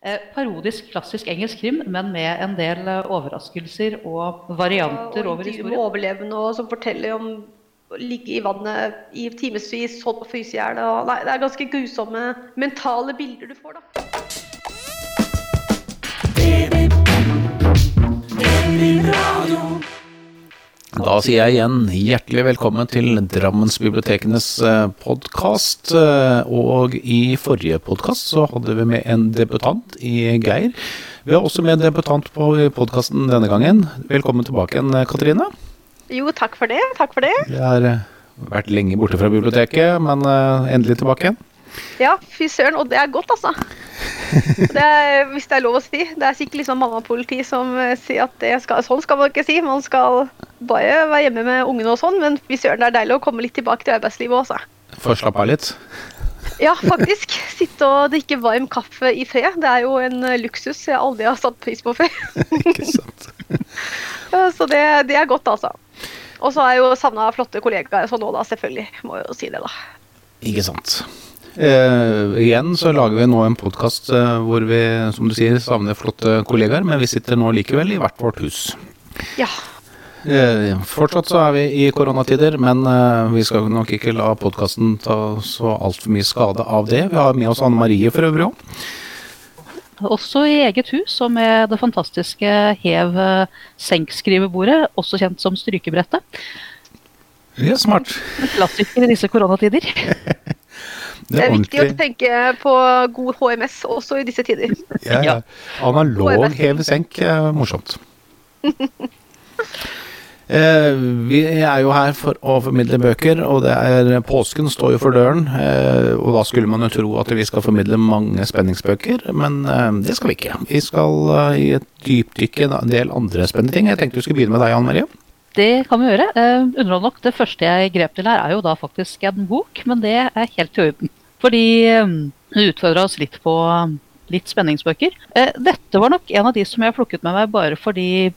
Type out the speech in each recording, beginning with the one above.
Eh, parodisk klassisk engelsk krim, men med en del eh, overraskelser og varianter og over historien. overlevende og som forteller om å ligge i vannet i timevis, sånn på fryse i hjel. Nei, det er ganske grusomme mentale bilder du får, da. Da sier jeg igjen hjertelig velkommen til Drammensbibliotekenes podkast. Og i forrige podkast så hadde vi med en debutant i Geir. Vi har også med en debutant på podkasten denne gangen. Velkommen tilbake igjen, Katrine. Jo, takk for det. Takk for det. Vi har eh, vært lenge borte fra biblioteket, men eh, endelig tilbake igjen. Ja, fy søren. Og det er godt, altså. Det er, hvis det er lov å si. Det er sikkert liksom mammapoliti som eh, sier at skal, sånn skal man ikke si. Man skal bare være hjemme med ungene og sånn, men fy søren, det er deilig å komme litt tilbake til arbeidslivet også. Få slappe av litt. Ja, faktisk. Sitte og drikke varm kaffe i fred. Det er jo en eh, luksus jeg aldri har satt pris på før. Ikke sant? Så det, det er godt, altså. Og så har jeg jo savna flotte kollegaer sånn nå, da, selvfølgelig. Må jo si det, da. Ikke sant. Eh, igjen så lager vi nå en podkast eh, hvor vi, som du sier, savner flotte kollegaer, men vi sitter nå likevel i hvert vårt hus. Ja. Eh, fortsatt så er vi i koronatider, men eh, vi skal nok ikke la podkasten ta så altfor mye skade av det. Vi har med oss Anne Marie for øvrig òg. Også i eget hus, og med det fantastiske hev-senk-skrivebordet, også kjent som strykebrettet. Ja, smart. En klassiker i disse koronatider. Det er viktig å tenke på god HMS også i disse tider. Ja, ja. Analog hev-senk, eh, morsomt. Eh, vi er jo her for å formidle bøker, og det er påsken står jo for døren. Eh, og da skulle man jo tro at vi skal formidle mange spenningsbøker, men eh, det skal vi ikke. Vi skal eh, i et dypdykke i en del andre spennende ting. Jeg tenkte vi skulle begynne med deg, Anne Marie. Det kan vi gjøre. Eh, Underhold nok, det første jeg grep til her, er jo da faktisk en bok, men det er helt i orden. Fordi um, hun utfordra oss litt på um, litt spenningsbøker. Eh, dette var nok en av de som jeg plukket med meg bare fordi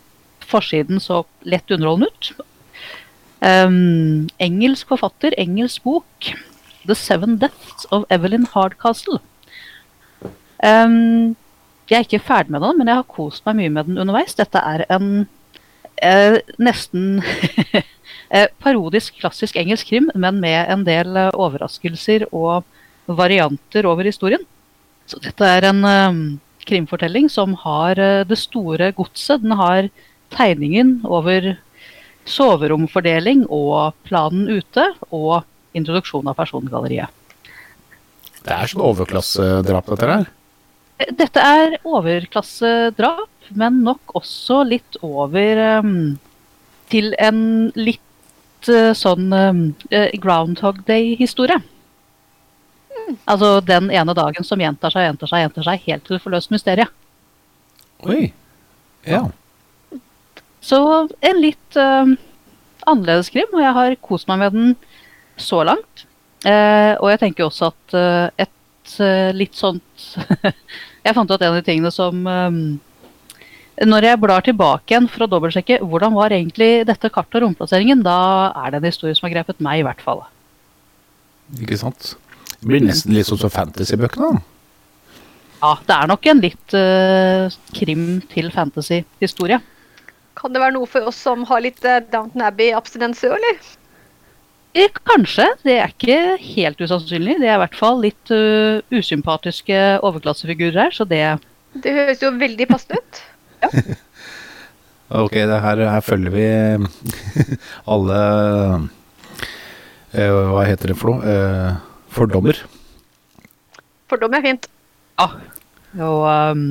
forsiden så lett underholdende ut. Um, engelsk forfatter, engelsk bok. 'The Seven Deaths of Evelyn Hardcastle'. Um, jeg er ikke ferdig med den, men jeg har kost meg mye med den underveis. Dette er en eh, nesten eh, parodisk klassisk engelsk krim, men med en del eh, overraskelser og varianter over historien. Så dette er en uh, krimfortelling som har uh, det store godset. Den har tegningen over soveromfordeling og planen ute, og introduksjon av persongalleriet. Det er sånn overklassedrap, dette her. Eh, Dette er overklassedrap, men nok også litt over um, til en litt uh, sånn Groundhog Day-historie. Altså den ene dagen som gjentar seg, gjentar seg, gjentar seg, helt til du får løst mysteriet. Oi. Ja. Så en litt uh, annerledes krim, og jeg har kost meg med den så langt. Uh, og jeg tenker også at uh, et litt sånt Jeg fant ut at en av de tingene som um, Når jeg blar tilbake igjen for å dobbeltsjekke hvordan var egentlig dette kartet og romplasseringen, da er det en historie som har grepet meg, i hvert fall. Ikke sant. Det blir nesten litt sånn som fantasybøkene. Ja, det er nok en litt uh, krim til fantasy-historie. Kan det være noe for oss som har litt uh, Downton Abbey-abstinenser, eller? Eh, Kanskje. Det er ikke helt usannsynlig. Det er i hvert fall litt uh, usympatiske overklassefigurer her, så det Det høres jo veldig passende ut. Ok, det her, her følger vi alle eh, Hva heter det for noe? Fordommer. Fordom er fint. Ja. Og um,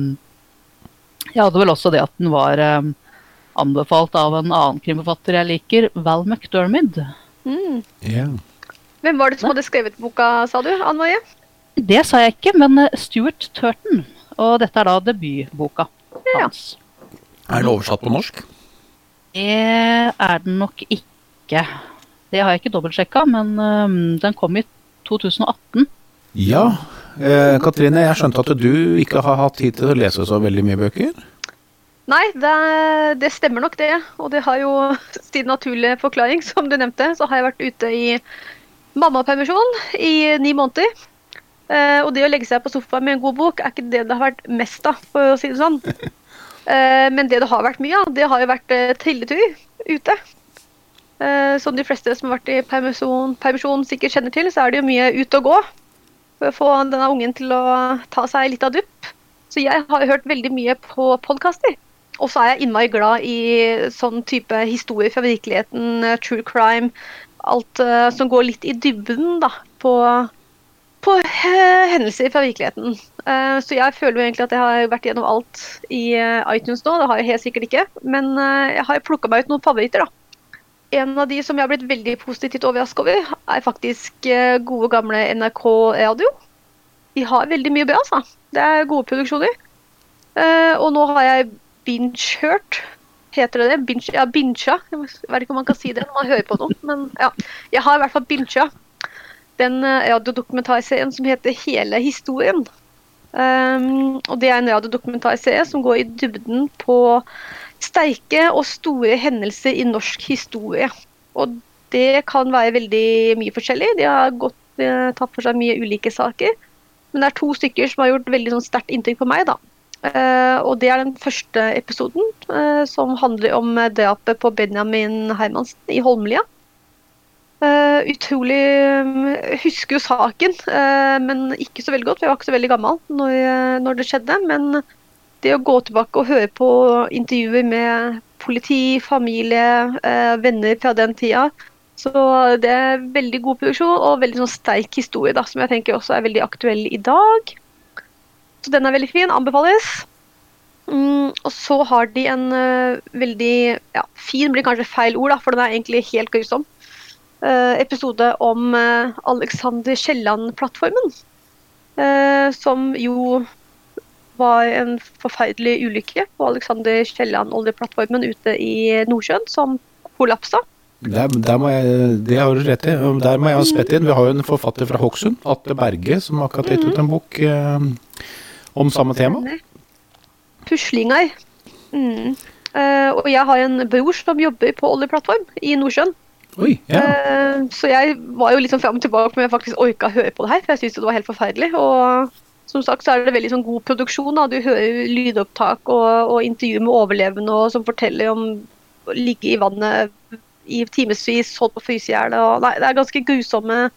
jeg hadde vel også det at den var um, anbefalt av en annen krimforfatter jeg liker, Val McDermid. Mm. Ja. Hvem var det som hadde skrevet boka, sa du? Anne Marie? Det sa jeg ikke, men eh, Stuart Turton. Og dette er da debutboka Ja. hans. Er den oversatt på norsk? Det er den nok ikke. Det har jeg ikke dobbeltsjekka, men um, den kom i 2018. Ja. Eh, Katrine, jeg skjønte at du ikke har hatt tid til å lese så veldig mye bøker. Nei, det, det stemmer nok det. Og det har jo sin naturlige forklaring, som du nevnte. Så har jeg vært ute i mammapermisjon i ni måneder. Eh, og det å legge seg på sofaen med en god bok er ikke det det har vært mest av, for å si det sånn. Eh, men det det har vært mye av, det har jo vært eh, trilletur ute. Eh, som de fleste som har vært i permisjon, permisjon sikkert kjenner til, så er det jo mye ut og gå. For å få denne ungen til å ta seg litt av dupp. Så jeg har hørt veldig mye på podkaster. Og så er jeg innmari glad i sånn type historier fra virkeligheten, eh, true crime. Alt uh, som går litt i dybden da, på, på uh, hendelser fra virkeligheten. Uh, så jeg føler jo egentlig at jeg har vært gjennom alt i iTunes nå. Det har jeg helt sikkert ikke. Men jeg har plukka meg ut noen favoritter, da. En av de som jeg har blitt veldig positivt overraska over, er faktisk eh, gode, gamle NRK Radio. De har veldig mye bra, altså. Det er gode produksjoner. Eh, og nå har jeg binge-hørt. Heter det det? Binge, ja, bincha. Jeg vet ikke om man kan si det når man hører på noe, men ja. Jeg har i hvert fall bincha den eh, radiodokumentarserien som heter Hele historien. Um, og det er en radiodokumentarserie som går i dybden på sterke og store hendelser i norsk historie. Og det kan være veldig mye forskjellig. De har gått, eh, tatt for seg mye ulike saker. Men det er to stykker som har gjort veldig sånn, sterkt inntrykk på meg. da. Eh, og det er den første episoden, eh, som handler om eh, drapet på Benjamin Hermansen i Holmlia. Eh, utrolig Jeg husker jo saken, eh, men ikke så veldig godt. for Jeg var ikke så veldig gammel når, eh, når det skjedde. Men det å gå tilbake og høre på intervjuer med politi, familie, eh, venner fra den tida Så det er veldig god produksjon og veldig sånn sterk historie, da, som jeg tenker også er veldig aktuell i dag. Så den er veldig fin. Anbefales. Mm, og så har de en uh, veldig ja, fin blir kanskje feil ord, da, for den er egentlig helt grusom. Uh, episode om uh, Alexander Kielland-plattformen. som jo var en forferdelig ulykke på Alexander Kielland-oljeplattformen ute i Nordsjøen, som kollapsa. Der, der må jeg, det har du rett i. Der må jeg ha spett inn. Vi har jo en forfatter fra Hokksund, Atle Berge, som akkurat har gitt ut en bok eh, om samme tema. Puslinger. Mm. Eh, og jeg har en bror som jobber på oljeplattform i Nordsjøen. Oi, ja. Eh, så jeg var jo litt sånn fram og tilbake om jeg faktisk orka å høre på det her, for jeg syntes det var helt forferdelig. Og som sagt så er det veldig sånn god produksjon. da, Du hører lydopptak og, og intervjuer med overlevende og, som forteller om å ligge i vannet i timevis, holdt på å fryse i hjel. det er ganske grusomme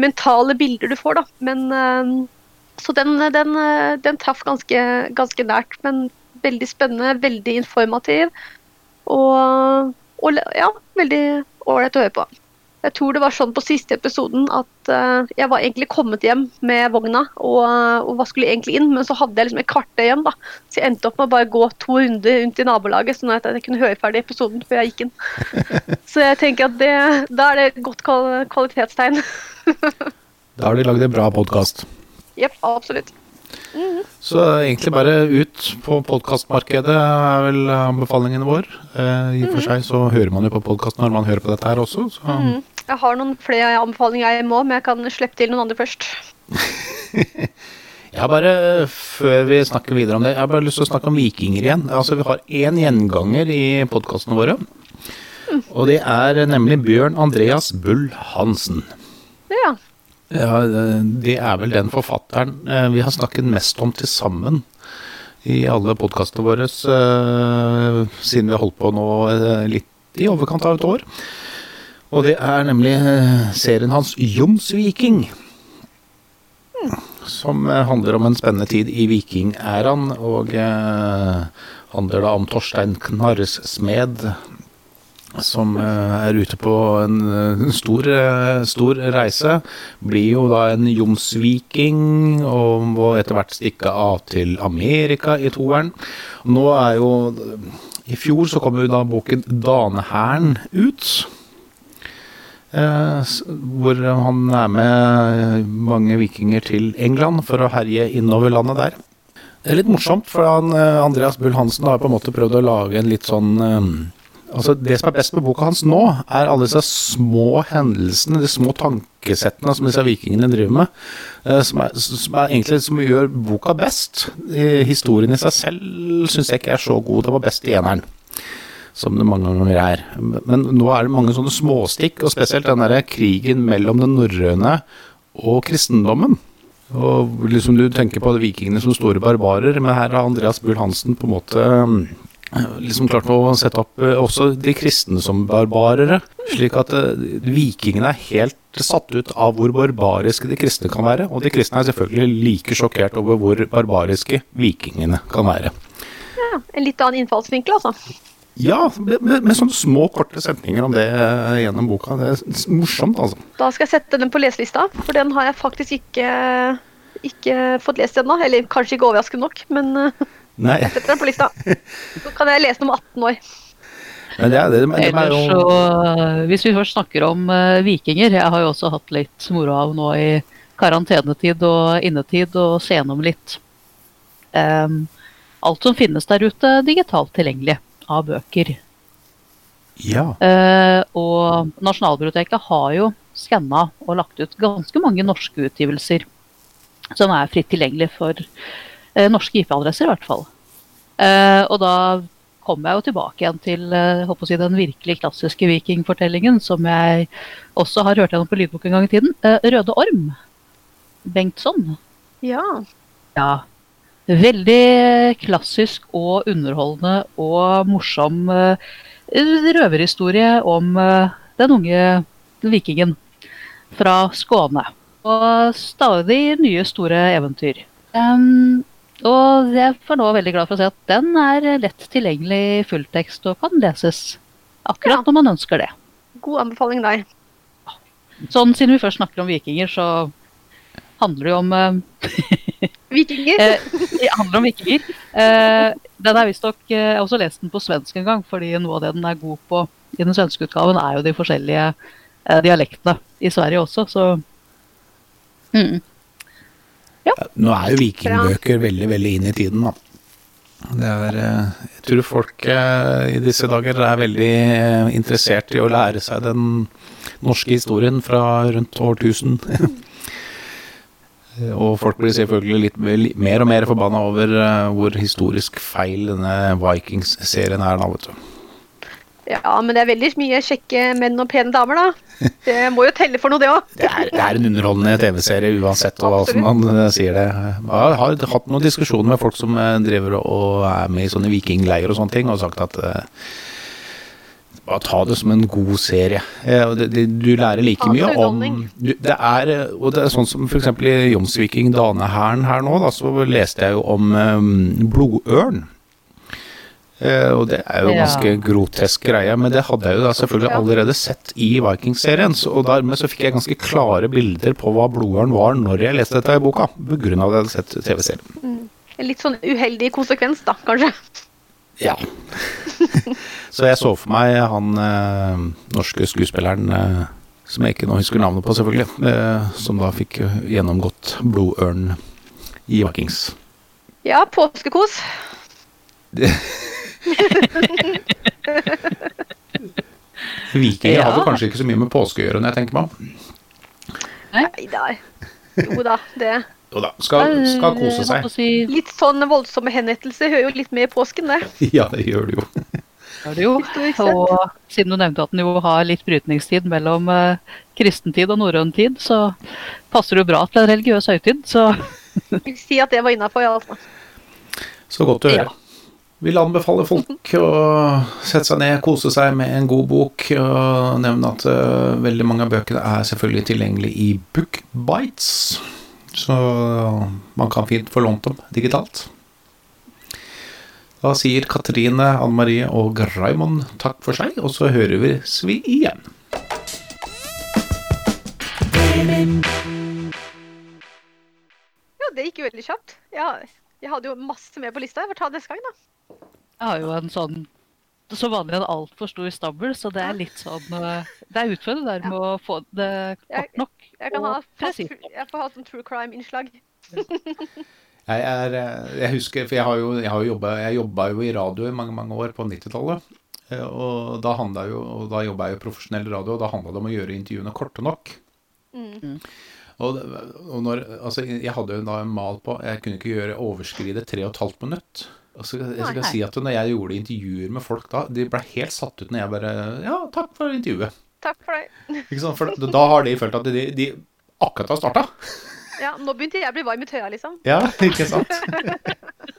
mentale bilder du får, da. Men eh, Så den, den, eh, den traff ganske, ganske nært. Men veldig spennende, veldig informativ. Og, og ja, veldig ålreit å høre på. Jeg tror det var sånn på siste episoden at uh, jeg var egentlig kommet hjem med vogna og, og var skulle egentlig inn, men så hadde jeg liksom et kvarter igjen. da. Så jeg endte opp med å bare gå to runder rundt i nabolaget, sånn at jeg kunne høre ferdig episoden før jeg gikk inn. Så jeg tenker at det, da er det et godt kvalitetstegn. Da har de lagd en bra podkast. Jepp, absolutt. Så egentlig bare ut på podkastmarkedet er vel anbefalingen vår. Eh, I og for seg så hører man jo på podkast når man hører på dette her også. Så. Mm. Jeg har noen flere anbefalinger jeg må, men jeg kan slippe til noen andre først. Jeg har bare, før vi snakker videre om det, jeg har bare lyst til å snakke om vikinger igjen. Altså Vi har én gjenganger i podkastene våre. Og det er nemlig Bjørn Andreas Bull Hansen. Ja. Ja, det er vel den forfatteren eh, vi har snakket mest om til sammen i alle podkastene våre eh, siden vi har holdt på nå eh, litt i overkant av et år. Og det er nemlig eh, serien hans Jomsviking. Som eh, handler om en spennende tid i vikingæraen, og eh, handler da om Torstein Knarresmed, som eh, er ute på en stor, stor reise. Blir jo da en jomsviking, og må etter hvert stikke av til Amerika i toeren. Nå er jo I fjor så kom jo da boken 'Danehæren' ut. Eh, hvor han er med mange vikinger til England for å herje innover landet der. Det er litt morsomt, for han, eh, Andreas Bull Hansen har på en måte prøvd å lage en litt sånn eh, Altså Det som er best med boka hans nå, er alle disse små hendelsene, de små tankesettene som disse vikingene driver med, eh, som er, som er egentlig som gjør boka best. Eh, Historien i seg selv syns jeg ikke er så god. Det var best i eneren som det mange ganger er. Men nå er det mange sånne småstikk, og spesielt den der krigen mellom den norrøne og kristendommen. Og liksom du tenker på vikingene som store barbarer, men her har Andreas Bull Hansen på en måte eh, liksom klart å sette opp eh, også de kristne som barbarere. Slik at eh, vikingene er helt satt ut av hvor barbariske de kristne kan være. Og de kristne er selvfølgelig like sjokkert over hvor barbariske vikingene kan være. Ja, en litt annen innfallsvinkel, altså. Ja, med, med, med sånne små, korte setninger om det gjennom boka. Det er morsomt, altså. Da skal jeg sette den på leselista, for den har jeg faktisk ikke, ikke fått lest ennå. Eller kanskje ikke overraskende nok, men eh, Nei, jeg setter den på lista. Så kan jeg lese den om 18 år. men det er, det, det er jo så, eh, hvis vi først snakker om uh, vikinger Jeg har jo også hatt litt moro av nå i karantenetid og innetid å se gjennom litt um, alt som finnes der ute digitalt tilgjengelig av bøker. Ja. Eh, og Nasjonalbiblioteket har jo skanna og lagt ut ganske mange norske utgivelser som er fritt tilgjengelig for eh, norske IP-adresser, i hvert fall. Eh, og da kommer jeg jo tilbake igjen til eh, håper å si, den virkelig klassiske vikingfortellingen, som jeg også har hørt gjennom på lydbok en gang i tiden. Eh, Røde Orm. Bengtsson. Ja. Ja. Veldig klassisk og underholdende og morsom eh, røverhistorie om eh, den unge vikingen fra Skåne. Og stadig nye store eventyr. Um, og jeg er nå veldig glad for å se at den er lett tilgjengelig i fulltekst og kan leses akkurat Ja. når man ønsker det. God anbefaling der. Sånn siden vi først snakker om vikinger, så handler det jo om eh, Vikinger. Eh, det handler om vikinger. Eh, den er visstnok eh, Jeg har også lest den på svensk en gang, fordi noe av det den er god på i den svenske utgaven, er jo de forskjellige eh, dialektene i Sverige også, så mm. Nå er jo vikingbøker veldig, veldig inn i tiden, da. Det er, eh, jeg tror folk eh, i disse dager er veldig eh, interessert i å lære seg den norske historien fra rundt årtusen. Og folk blir selvfølgelig litt mer og mer forbanna over eh, hvor historisk feil denne Vikings-serien er nå, vet du. Ja, men det er veldig mye kjekke menn og pene damer, da. Det må jo telle for noe, det òg. Det det er en underholdende TV-serie uansett hva som man eh, sier det. Jeg har hatt noen diskusjoner med folk som eh, driver og er med i sånne vikingleirer og sånne ting, og sagt at eh, bare ta det som en god serie. Eh, du lærer like mye om det er, Og det er sånn som f.eks. i Jomsviking Danehæren her nå, da, så leste jeg jo om eh, blodørn. Eh, og det er jo en ganske grotesk greie, men det hadde jeg jo da selvfølgelig allerede sett i Vikings-serien. Og dermed så fikk jeg ganske klare bilder på hva blodørn var når jeg leste dette i boka, på grunn av at jeg hadde sett TV-serien. En litt sånn uheldig konsekvens, da, kanskje. Ja. så jeg så for meg han eh, norske skuespilleren eh, som jeg ikke nå husker navnet på, selvfølgelig, eh, som da fikk eh, gjennomgått blodørn i Vikings. Ja, påskekos. Vikinger Ja. hadde kanskje ikke så mye med påske å gjøre, når jeg tenker meg om. Nei da. Jo da, det Jo da, skal, skal kose seg. Si, Litt sånn voldsomme henrettelser hører jo litt med i påsken, det. Ja, det gjør det jo. det jo. Og siden du nevnte at den jo har litt brytningstid mellom uh, kristentid og norrøn tid, så passer det jo bra til en religiøs høytid. Så Vil si at det var innafor, iallfall. Så godt å høre. Vil anbefale folk å sette seg ned, kose seg med en god bok. Og nevne at uh, veldig mange av bøkene er selvfølgelig tilgjengelig i Bookbites. Så man kan fint få lånt dem digitalt. Da sier Katrine, Anne Marie og Raymond takk for seg, og så hører vi vi igjen. Ja, det gikk jo veldig kjapt. Ja, jeg hadde jo masse mer på lista. Jeg får ta det neste gang, da. jeg har jo en sånn så vanlig en altfor stor stabel, så det er litt sånn eh, Det er utfordrende der med å få det kort nok Jeg kan ha fast, presist. jeg får ha sånn true crime-innslag. Jeg, er, eh, jeg husker, for jeg har jo, jeg har jo jobba, jeg jobba jo i radio i mange mange år på 90-tallet. eh, Og da, jo, og da jobba jeg jo profesjonell radio, og da handla det om å gjøre intervjuene korte nok. Mm. Og, og når, altså, jeg hadde jo da en mal på Jeg kunne ikke gjøre overskride 3,5 minutt. Altså, jeg skal Nei. si at når jeg gjorde intervjuer med folk da, de ble helt satt ut når jeg bare Ja, takk for intervjuet. Takk for det. Ikke sant? For da, da har de følt at de, de akkurat har starta. Ja, nå begynte jeg å bli varm i tøya, liksom. Ja, ikke sant?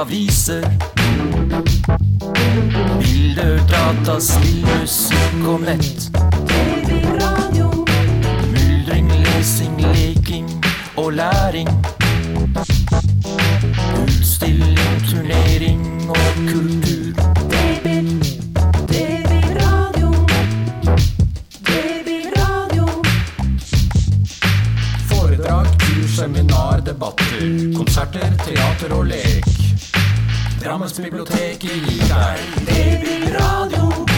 aviser. Bilder, data, spill, musikk og nett. Myldring, lesing, leking og læring. Utstilling, turnering og kultur. Foredrag, kurs, seminar, debatter. Konserter, teater og lek. Drammensbiblioteket i deg Det blir Babyradio.